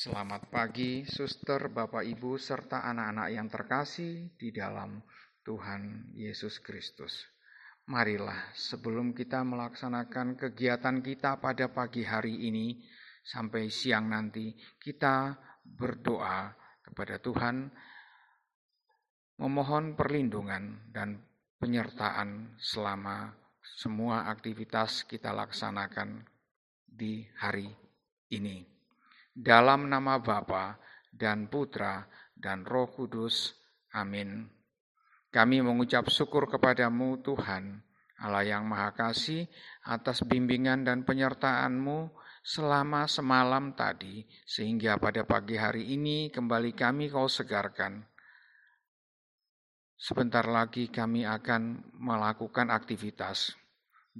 Selamat pagi, suster, bapak, ibu, serta anak-anak yang terkasih di dalam Tuhan Yesus Kristus. Marilah, sebelum kita melaksanakan kegiatan kita pada pagi hari ini sampai siang nanti, kita berdoa kepada Tuhan, memohon perlindungan dan penyertaan selama semua aktivitas kita laksanakan di hari ini. Dalam nama Bapa dan Putra dan Roh Kudus. Amin. Kami mengucap syukur kepadamu Tuhan, Allah yang Maha Kasih, atas bimbingan dan penyertaan-Mu selama semalam tadi, sehingga pada pagi hari ini kembali kami kau segarkan. Sebentar lagi kami akan melakukan aktivitas.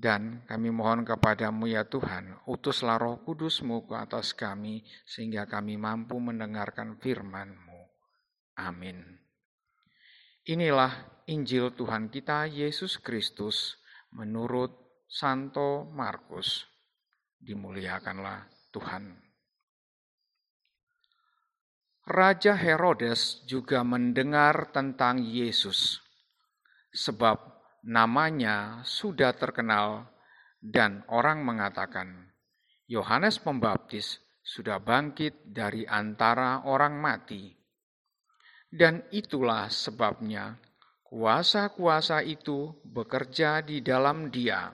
Dan kami mohon kepadamu ya Tuhan, utuslah roh kudusmu ke atas kami, sehingga kami mampu mendengarkan firmanmu. Amin. Inilah Injil Tuhan kita Yesus Kristus menurut Santo Markus. Dimuliakanlah Tuhan. Raja Herodes juga mendengar tentang Yesus, sebab namanya sudah terkenal dan orang mengatakan, Yohanes Pembaptis sudah bangkit dari antara orang mati. Dan itulah sebabnya kuasa-kuasa itu bekerja di dalam dia.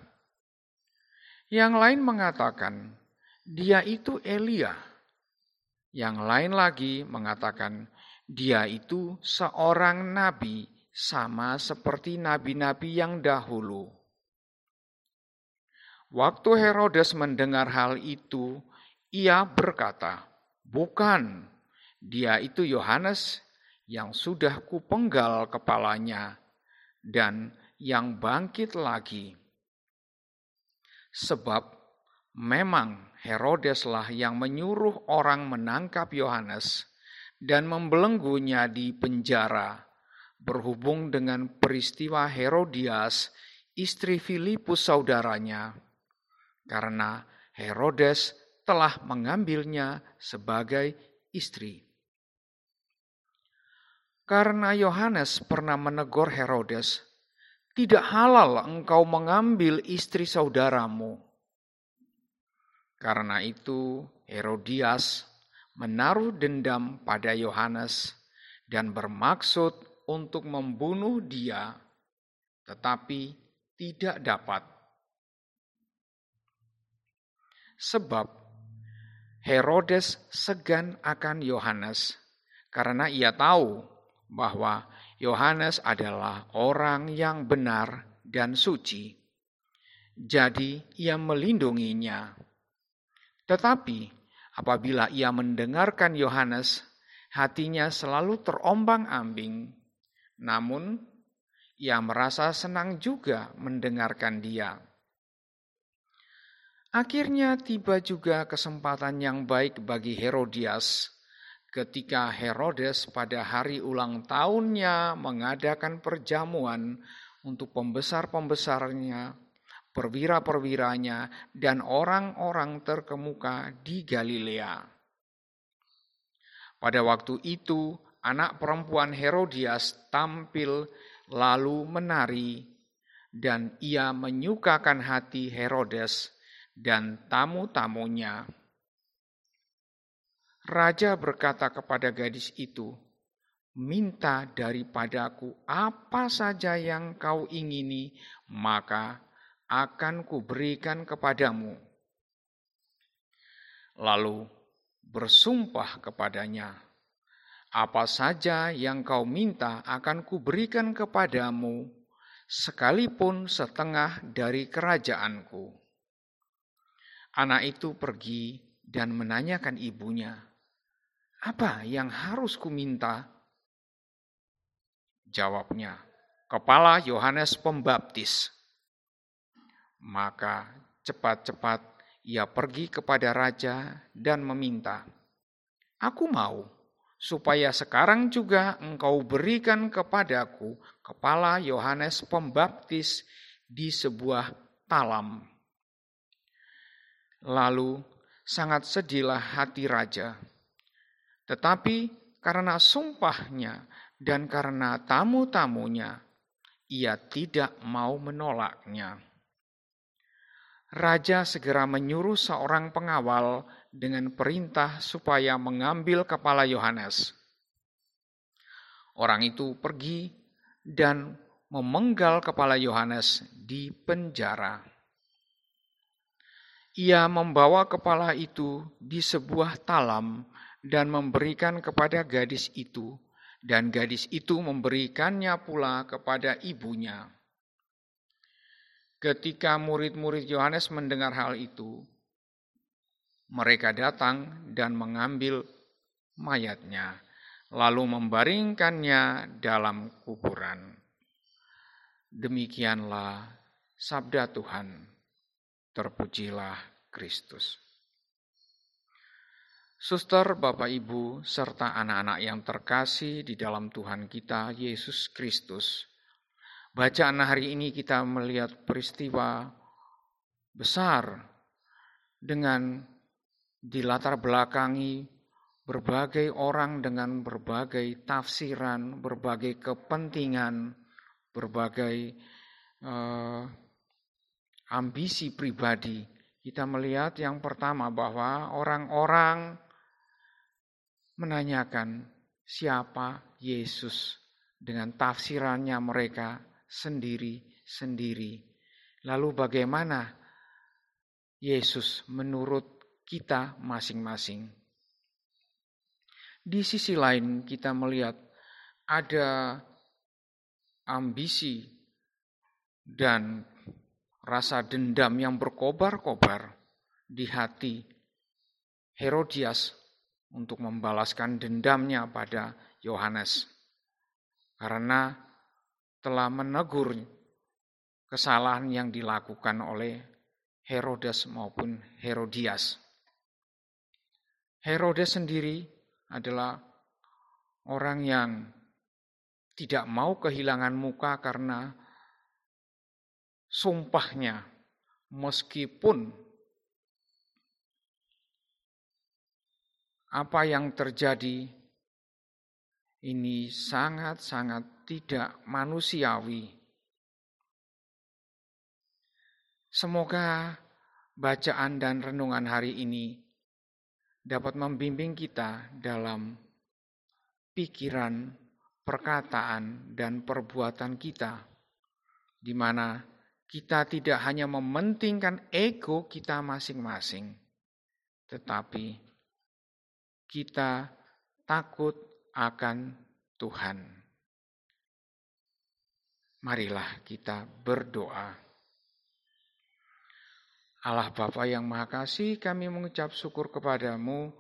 Yang lain mengatakan, dia itu Elia. Yang lain lagi mengatakan, dia itu seorang nabi sama seperti nabi-nabi yang dahulu. Waktu Herodes mendengar hal itu, ia berkata, "Bukan, dia itu Yohanes yang sudah kupenggal kepalanya dan yang bangkit lagi." Sebab memang Herodeslah yang menyuruh orang menangkap Yohanes dan membelenggunya di penjara berhubung dengan peristiwa Herodias, istri Filipus saudaranya, karena Herodes telah mengambilnya sebagai istri. Karena Yohanes pernah menegur Herodes, "Tidak halal engkau mengambil istri saudaramu." Karena itu, Herodias menaruh dendam pada Yohanes dan bermaksud untuk membunuh dia, tetapi tidak dapat. Sebab Herodes segan akan Yohanes karena ia tahu bahwa Yohanes adalah orang yang benar dan suci. Jadi ia melindunginya. Tetapi apabila ia mendengarkan Yohanes, hatinya selalu terombang-ambing namun, ia merasa senang juga mendengarkan dia. Akhirnya tiba juga kesempatan yang baik bagi Herodias ketika Herodes pada hari ulang tahunnya mengadakan perjamuan untuk pembesar-pembesarnya, perwira-perwiranya, dan orang-orang terkemuka di Galilea. Pada waktu itu, anak perempuan Herodias tampil lalu menari, dan ia menyukakan hati Herodes dan tamu-tamunya. Raja berkata kepada gadis itu, "Minta daripadaku apa saja yang kau ingini, maka akan kuberikan kepadamu." Lalu bersumpah kepadanya, apa saja yang kau minta akan kuberikan kepadamu, sekalipun setengah dari kerajaanku. Anak itu pergi dan menanyakan ibunya, "Apa yang harus kuminta?" Jawabnya, "Kepala Yohanes Pembaptis." Maka cepat-cepat ia pergi kepada raja dan meminta, "Aku mau." Supaya sekarang juga engkau berikan kepadaku kepala Yohanes Pembaptis di sebuah talam. Lalu sangat sedihlah hati raja, Tetapi karena sumpahnya dan karena tamu-tamunya, ia tidak mau menolaknya. Raja segera menyuruh seorang pengawal dengan perintah supaya mengambil kepala Yohanes. Orang itu pergi dan memenggal kepala Yohanes di penjara. Ia membawa kepala itu di sebuah talam dan memberikan kepada gadis itu, dan gadis itu memberikannya pula kepada ibunya. Ketika murid-murid Yohanes mendengar hal itu, mereka datang dan mengambil mayatnya, lalu membaringkannya dalam kuburan. Demikianlah sabda Tuhan. Terpujilah Kristus. Suster, Bapak, Ibu, serta anak-anak yang terkasih di dalam Tuhan kita, Yesus Kristus. Bacaan hari ini kita melihat peristiwa besar dengan dilatar belakangi berbagai orang dengan berbagai tafsiran, berbagai kepentingan, berbagai uh, ambisi pribadi. Kita melihat yang pertama bahwa orang-orang menanyakan siapa Yesus dengan tafsirannya mereka sendiri-sendiri. Lalu bagaimana Yesus menurut kita masing-masing? Di sisi lain kita melihat ada ambisi dan rasa dendam yang berkobar-kobar di hati Herodias untuk membalaskan dendamnya pada Yohanes. Karena telah menegur kesalahan yang dilakukan oleh Herodes maupun Herodias. Herodes sendiri adalah orang yang tidak mau kehilangan muka karena sumpahnya meskipun apa yang terjadi ini sangat-sangat tidak manusiawi. Semoga bacaan dan renungan hari ini dapat membimbing kita dalam pikiran, perkataan, dan perbuatan kita, di mana kita tidak hanya mementingkan ego kita masing-masing, tetapi kita takut akan Tuhan. Marilah kita berdoa. Allah Bapa yang Maha Kasih, kami mengucap syukur kepadamu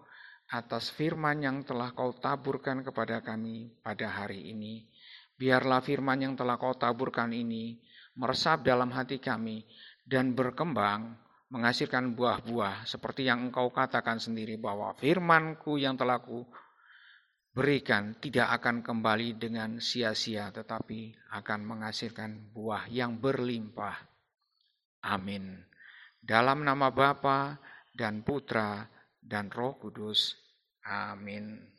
atas firman yang telah kau taburkan kepada kami pada hari ini. Biarlah firman yang telah kau taburkan ini meresap dalam hati kami dan berkembang menghasilkan buah-buah seperti yang engkau katakan sendiri bahwa firmanku yang telah ku berikan tidak akan kembali dengan sia-sia, tetapi akan menghasilkan buah yang berlimpah. Amin. Dalam nama Bapa dan Putra dan Roh Kudus. Amin.